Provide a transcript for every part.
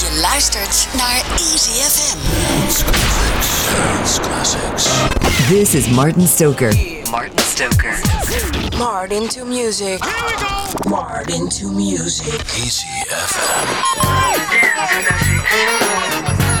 Je luistert naar Easy FM. Dance Classics. This is Martin Stoker. Martin Stoker. Martin to music. Here we go. Martin to music. Easy FM. Sound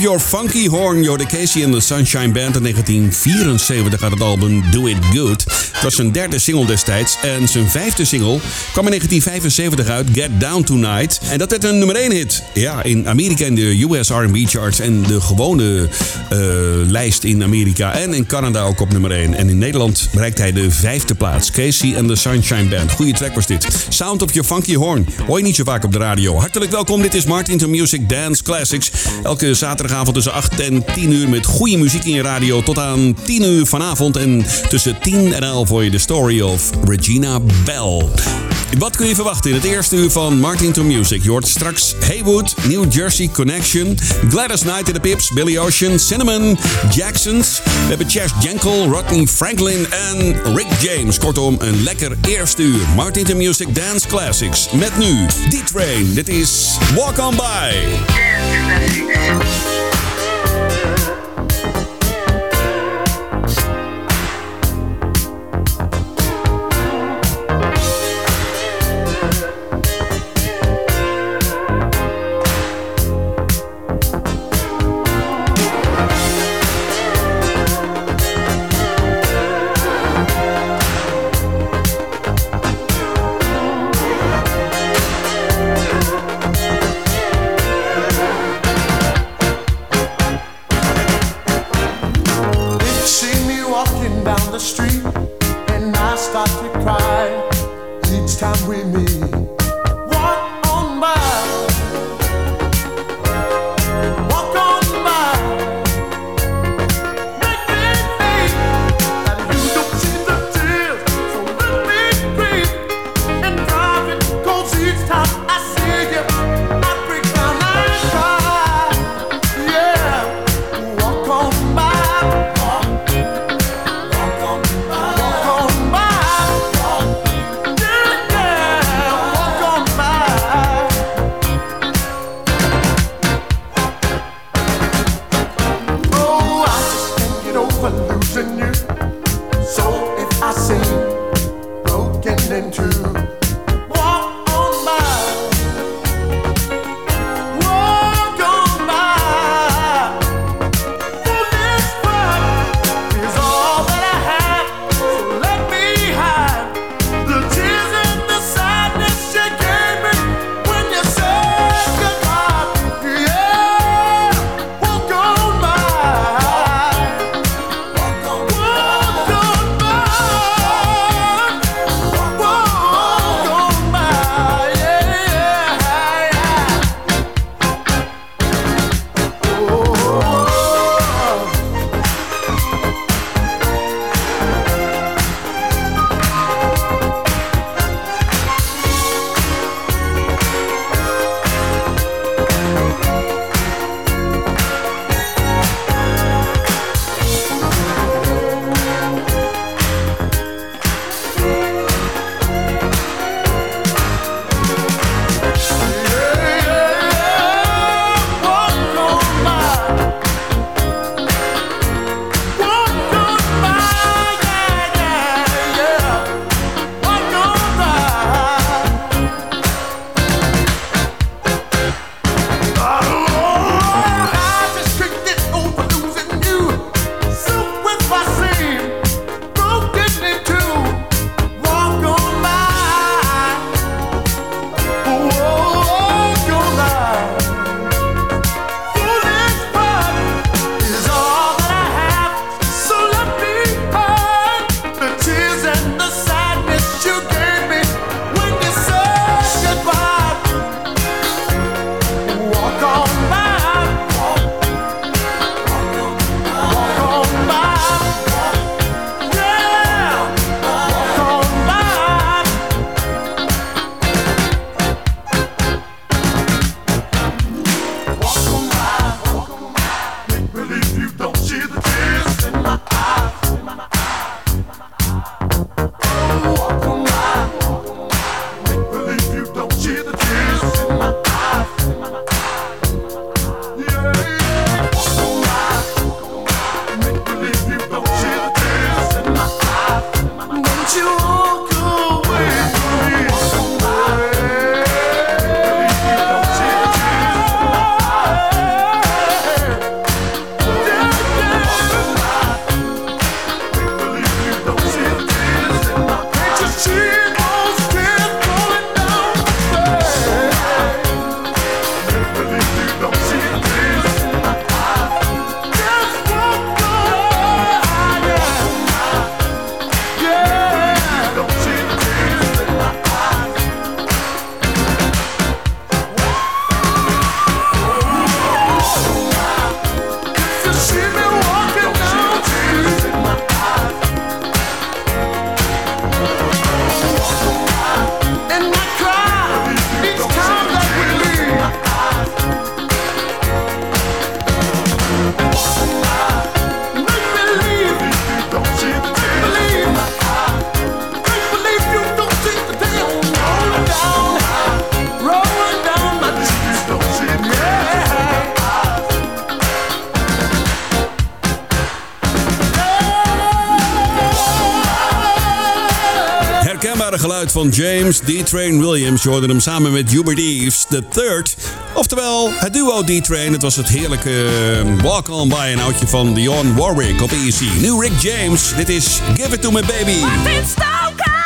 Your Funky Horn. You're the Casey and the Sunshine Band. In 1974 gaat het album Do It Good. Het was zijn derde single destijds. En zijn vijfde single kwam in 1975 uit, Get Down Tonight. En dat werd een nummer 1 hit. Ja, in Amerika in de US R&B charts. En de gewone uh, lijst in Amerika. En in Canada ook op nummer 1. En in Nederland bereikt hij de vijfde plaats. Casey and the Sunshine Band. Goeie track was dit. Sound of Your Funky Horn. Hoor je niet zo vaak op de radio. Hartelijk welkom. Dit is Martin to Music Dance Classics. Elke zaterdagavond tussen 8 en 10 uur met goede muziek in je radio. Tot aan 10 uur vanavond. En tussen 10 en 11 voor je de story of Regina Bell. Wat kun je verwachten in het eerste uur van Martin to Music? Je hoort straks Haywood, New Jersey Connection, Gladys Knight in the Pips, Billy Ocean, Cinnamon, Jacksons. We hebben Chas Jankel, Rodney Franklin en Rick James. Kortom, een lekker eerste uur. Martin to Music Dance Classics. Met nu D-Train. Dit is Walk On By. van James D-Train Williams. Je hem samen met Hubert Eves Third, Oftewel, het duo D-Train. Het was het heerlijke eh, Walk On By, een oudje van Dionne Warwick op Easy. New Rick James. Dit is Give It To Me Baby.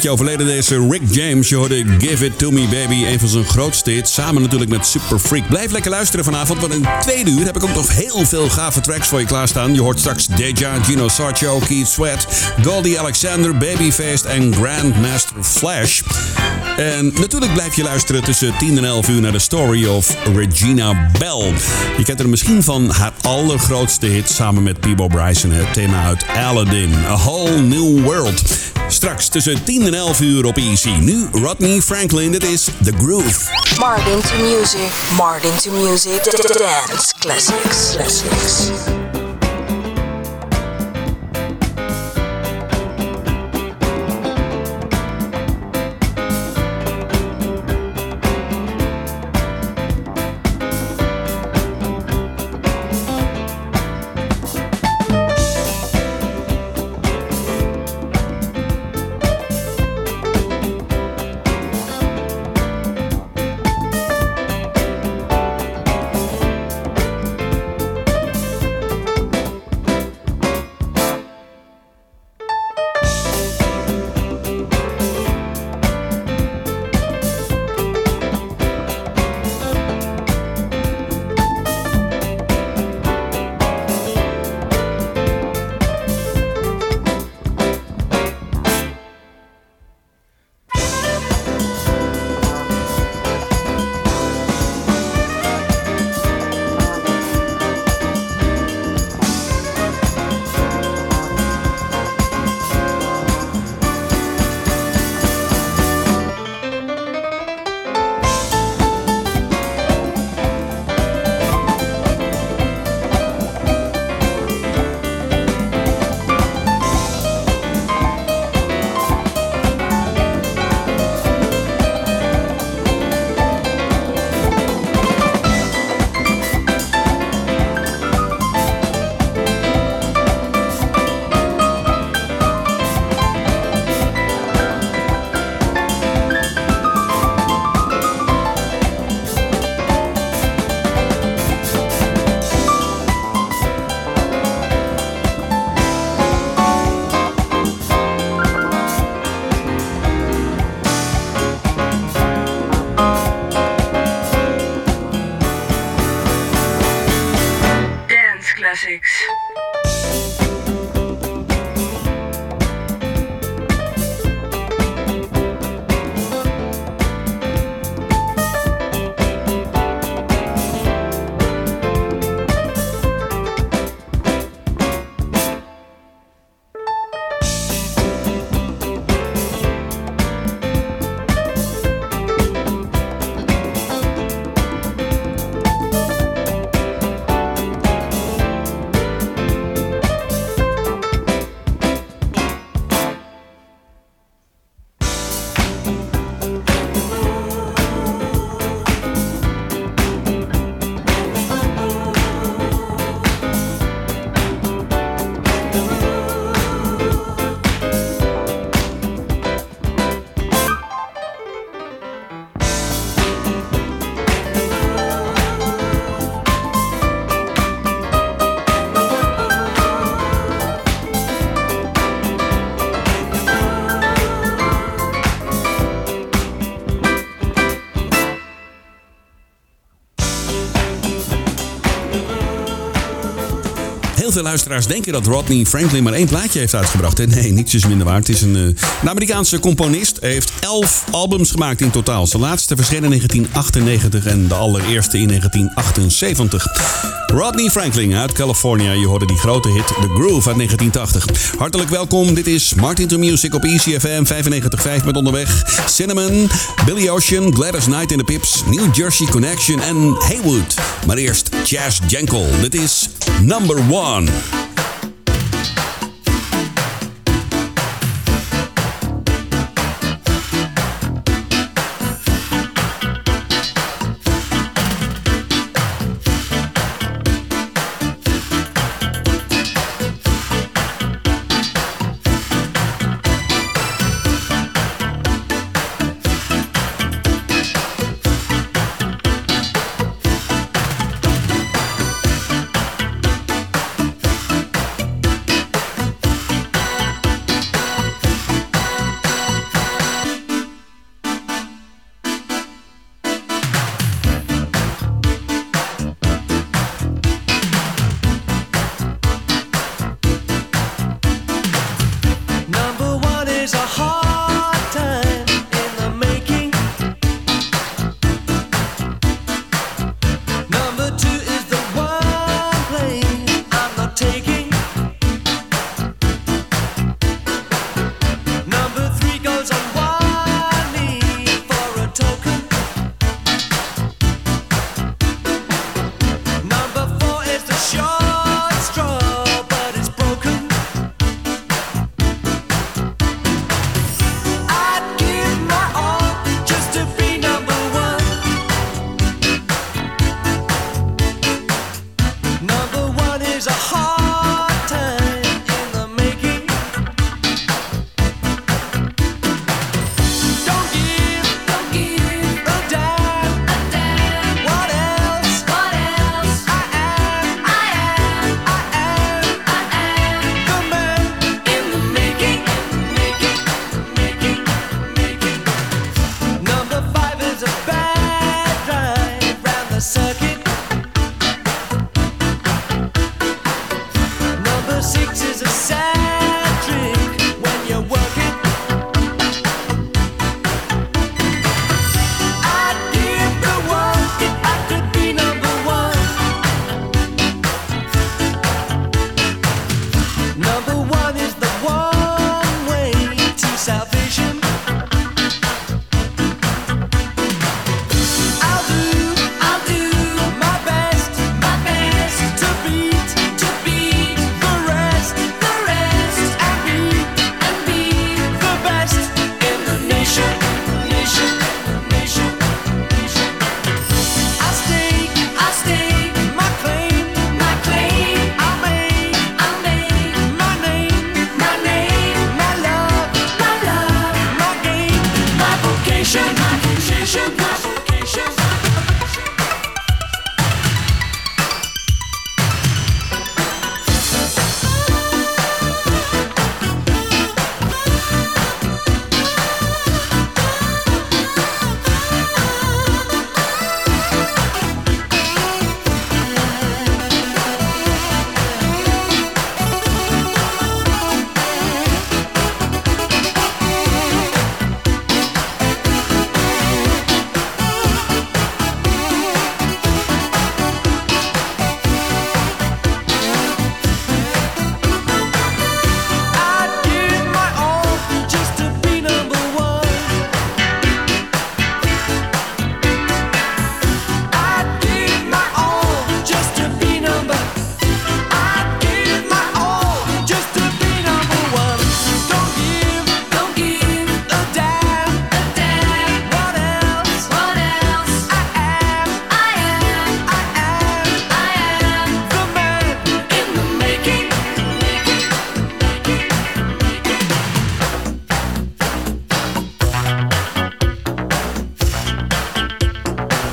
tijdje overleden deze Rick James. Je hoorde Give It To Me Baby, een van zijn grootste hits. Samen natuurlijk met Super Freak. Blijf lekker luisteren vanavond, want in tweede uur heb ik ook nog heel veel gave tracks voor je klaarstaan. Je hoort straks Deja, Gino Sarcho, Keith Sweat, Goldie Alexander, Babyface en Grandmaster Flash. En natuurlijk blijf je luisteren tussen 10 en 11 uur naar de story of Regina Bell. Je kent er misschien van haar allergrootste hit samen met Peebo Bryson, het thema uit Aladdin. A Whole New World. Straks tussen 10 en 11 uur op E!C. Nu Rodney Franklin, Dit is The Groove. Martin to music, Martin to music, dance classics. classics. Veel luisteraars denken dat Rodney Franklin maar één plaatje heeft uitgebracht. hè? Nee, niets is minder waar. Het is een, eh, een Amerikaanse componist. Hij heeft elf albums gemaakt in totaal. Zijn laatste verscheen in 1998 en de allereerste in 1978. Rodney Franklin uit California. Je hoorde die grote hit The Groove uit 1980. Hartelijk welkom. Dit is Martin to Music op ECFM 95.5 met onderweg. Cinnamon, Billy Ocean, Gladys Knight in the Pips, New Jersey Connection en Haywood. Maar eerst Jazz Jenkel. Dit is Number One.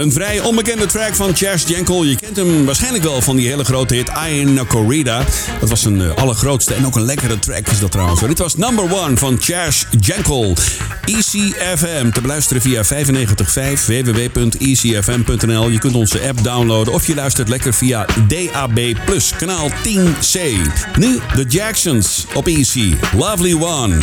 Een vrij onbekende track van Chas Jankel. Je kent hem waarschijnlijk wel van die hele grote hit Iron Corrida. Dat was een eh, allergrootste en ook een lekkere track is dat trouwens. Dit was number one van Chas Jankel. ECFM te beluisteren via 955 www.ecfm.nl. Je kunt onze app downloaden of je luistert lekker via DAB+, kanaal 10C. Nu de Jacksons op Easy. Lovely One.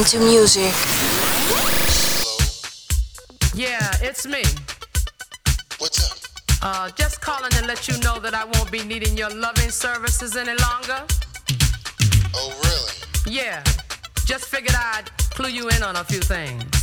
listening to music. Yeah, it's me. What's up? Uh, just calling to let you know that I won't be needing your loving services any longer. Oh, really? Yeah. Just figured I'd clue you in on a few things.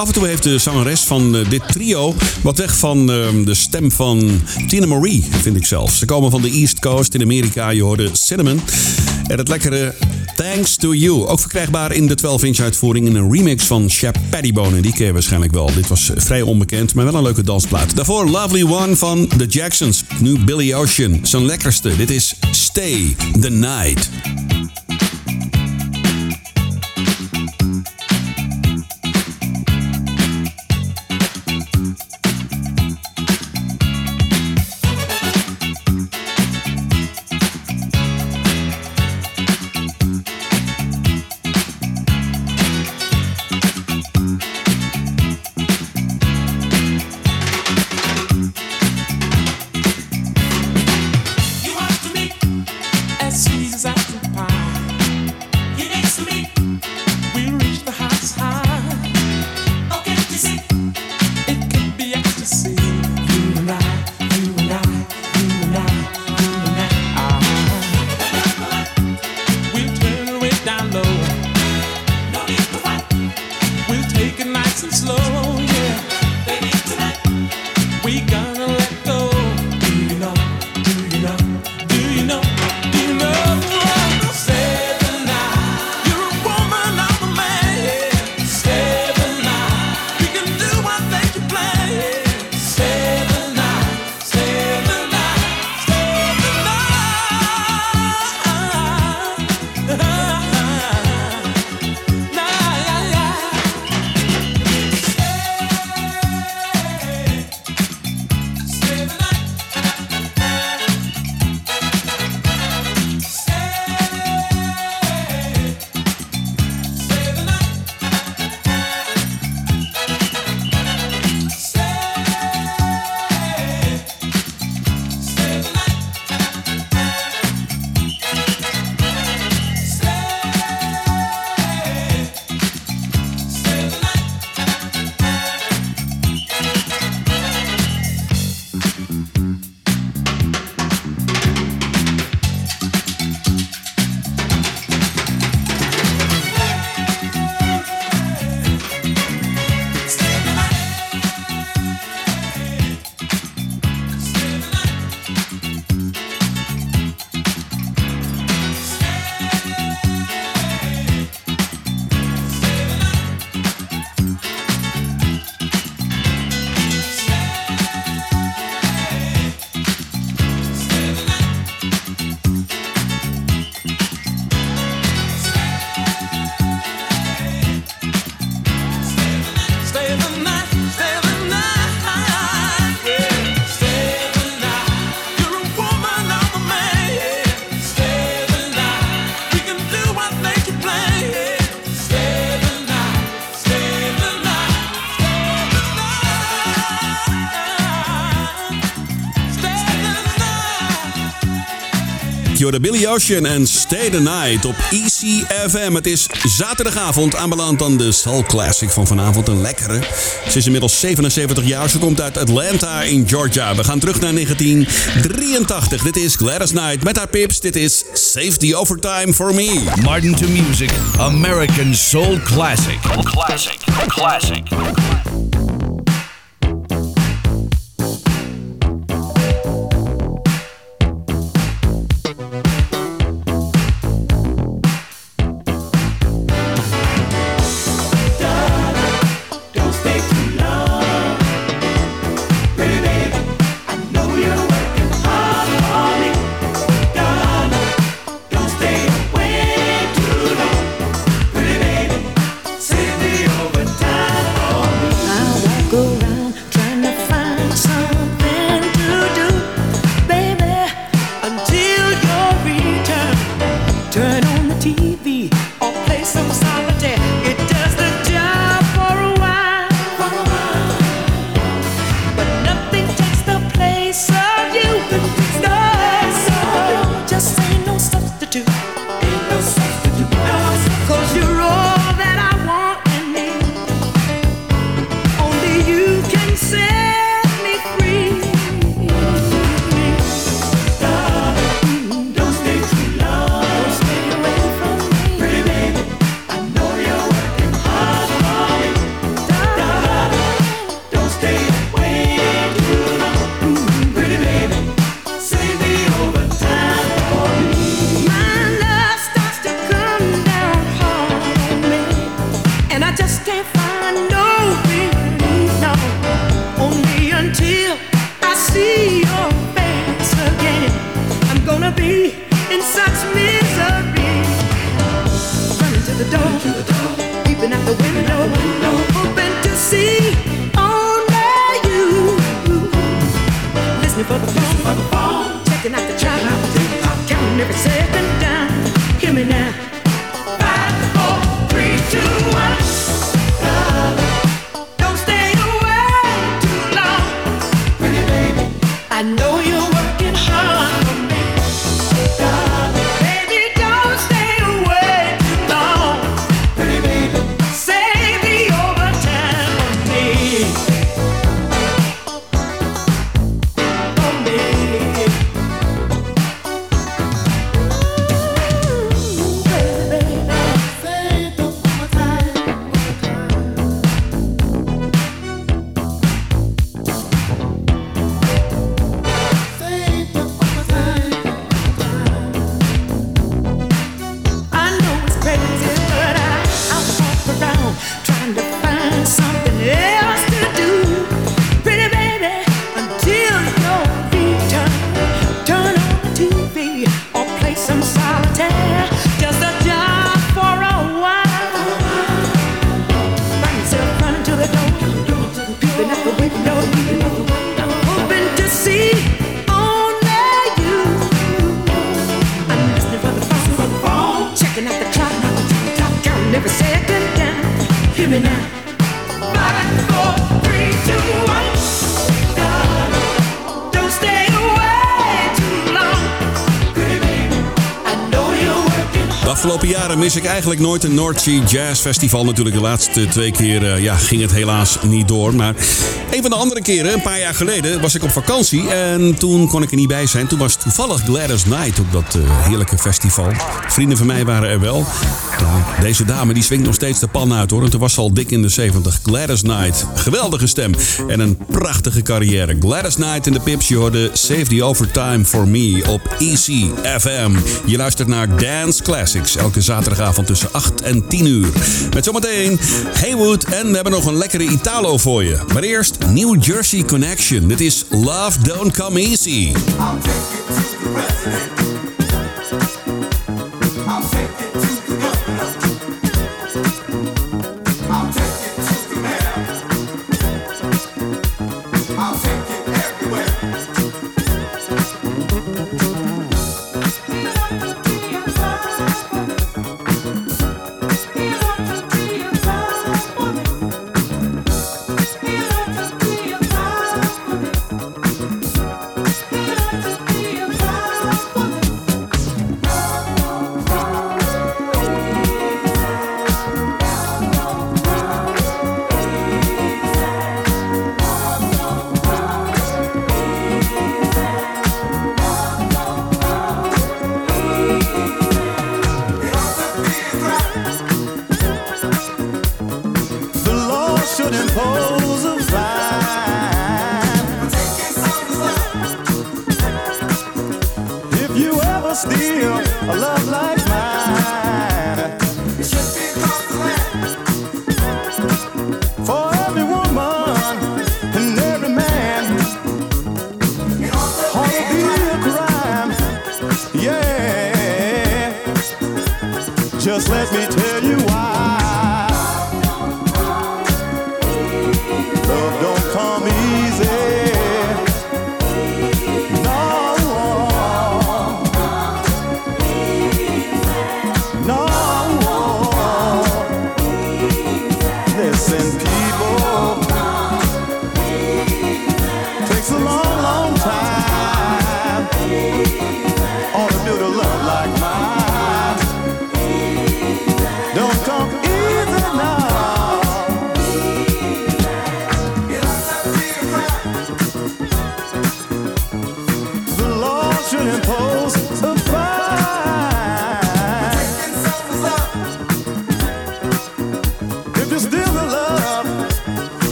Af en toe heeft de zangeres van eh, dit trio wat weg van ehm, de stem van Tina Marie, vind ik zelf. Ze komen van de East Coast in Amerika. Je hoorde Cinnamon. En het lekkere Thanks to You. Ook verkrijgbaar in de 12-inch uitvoering in een remix van Shep Pettibone. Die ken je waarschijnlijk wel. Dit was vrij onbekend, maar wel een leuke dansplaat. Daarvoor Lovely One van The Jacksons. Nu Billy Ocean, zijn lekkerste. Dit is Stay the Night. Hoorde Billy Ocean en Stay the Night op ECFM. Het is zaterdagavond aanbeland aan de Soul Classic van vanavond. Een lekkere. Ze is inmiddels 77 jaar. Ze komt uit Atlanta in Georgia. We gaan terug naar 1983. Dit is Gladys Knight met haar pips. Dit is Save the Overtime for Me. Martin to Music, American Soul Classic. Classic. Classic. Afgelopen jaren mis ik eigenlijk nooit een North Sea Jazz Festival. Natuurlijk de laatste twee keer eh, ja, ging het helaas niet door. Maar een van de andere keren, een paar jaar geleden, was ik op vakantie. En toen kon ik er niet bij zijn. Toen was toevallig Gladys Knight op dat eh, heerlijke festival. Vrienden van mij waren er wel. Deze dame die swingt nog steeds de pan uit hoor. En toen was al dik in de 70. Gladys Knight. Geweldige stem. En een prachtige carrière. Gladys Knight in de pips. Je hoorde Save the Overtime for Me op ECFM. Je luistert naar Dance Classics. Elke zaterdagavond tussen 8 en 10 uur. Met zometeen Haywood. En we hebben nog een lekkere Italo voor je. Maar eerst New Jersey Connection. Dit is Love Don't Come Easy. Thank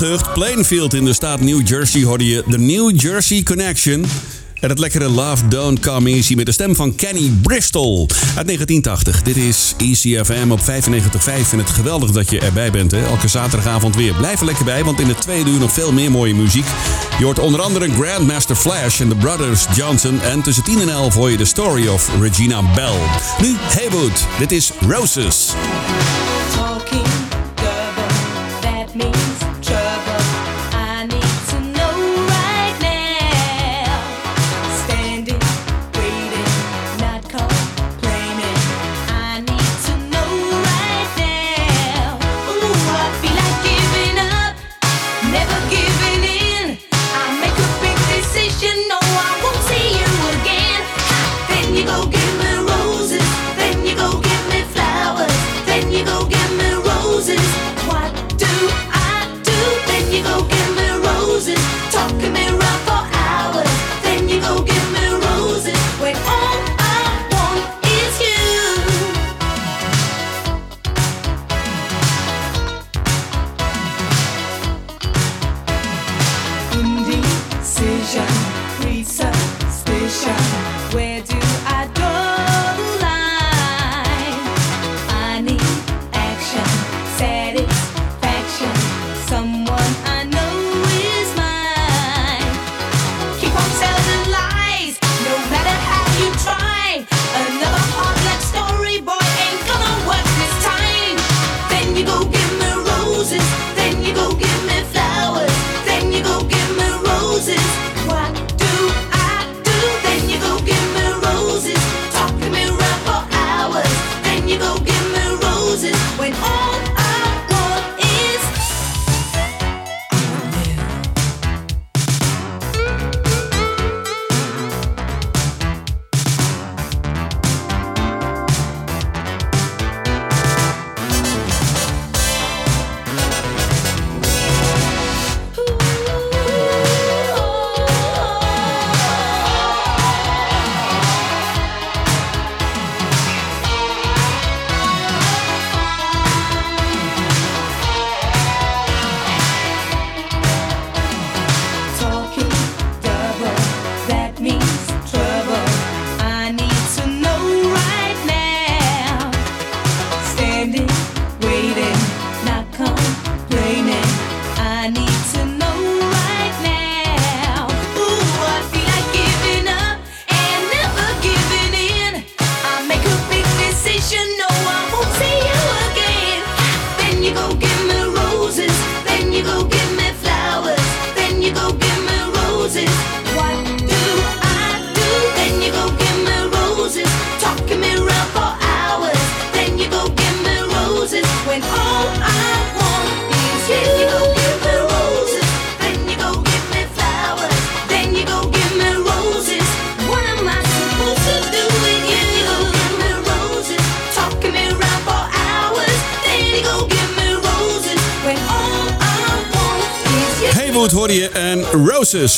gehucht Plainfield in de staat New Jersey hoorde je de New Jersey Connection. En het lekkere Love Don't Come Easy met de stem van Kenny Bristol uit 1980. Dit is ECFM op 95.5 en het geweldig dat je erbij bent. Hè? Elke zaterdagavond weer. Blijf er lekker bij, want in de tweede uur nog veel meer mooie muziek. Je hoort onder andere Grandmaster Flash en de Brothers Johnson. En tussen 10 en 11 hoor je de story of Regina Bell. Nu Heywood, dit is Roses.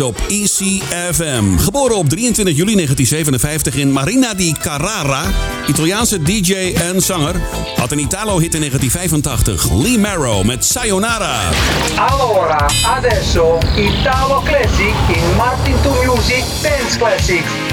op ECFM. Geboren op 23 juli 1957 in Marina di Carrara, Italiaanse DJ en zanger, had een Italo-hit in 1985, Lee Marrow met Sayonara. Allora, adesso Italo Classic in Martin to Music Dance Classics.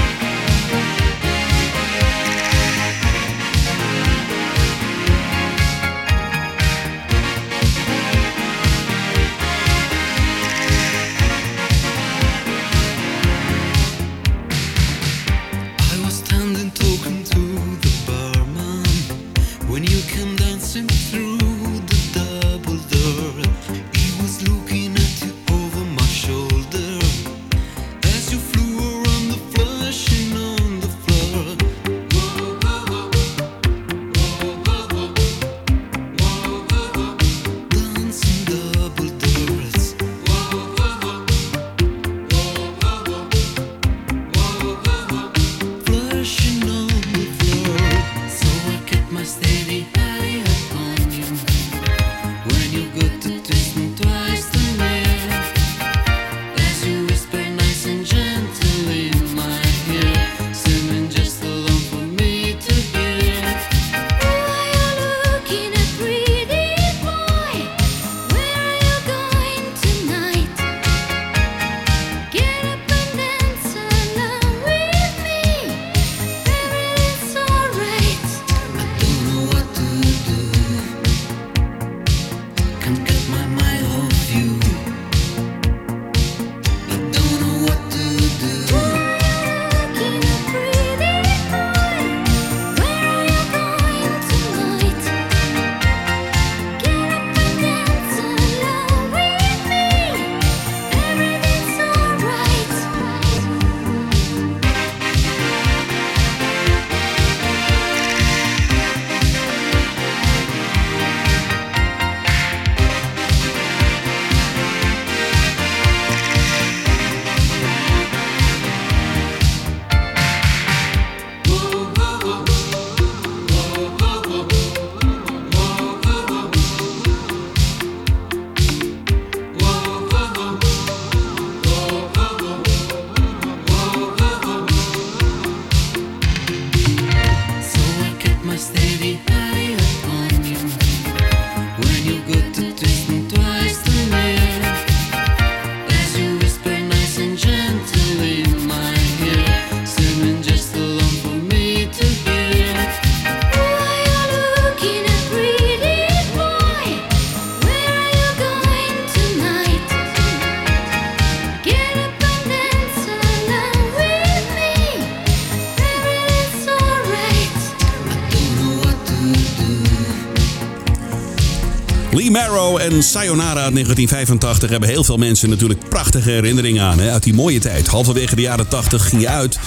Sayonara uit 1985 hebben heel veel mensen natuurlijk prachtige herinneringen aan. Hè? Uit die mooie tijd. Halverwege de jaren 80 ging je uit.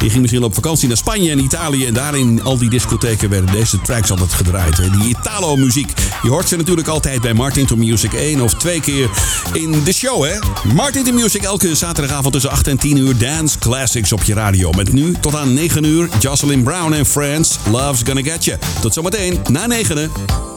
Je ging misschien op vakantie naar Spanje en Italië. En daar in al die discotheken werden deze tracks altijd gedraaid. Hè? Die Italo-muziek. Je hoort ze natuurlijk altijd bij Martin to Music 1 of twee keer in de show. Hè? Martin to Music elke zaterdagavond tussen 8 en 10 uur. Dance Classics op je radio. Met nu tot aan 9 uur Jocelyn Brown en Friends. Love's Gonna Get You. Tot zometeen na 9.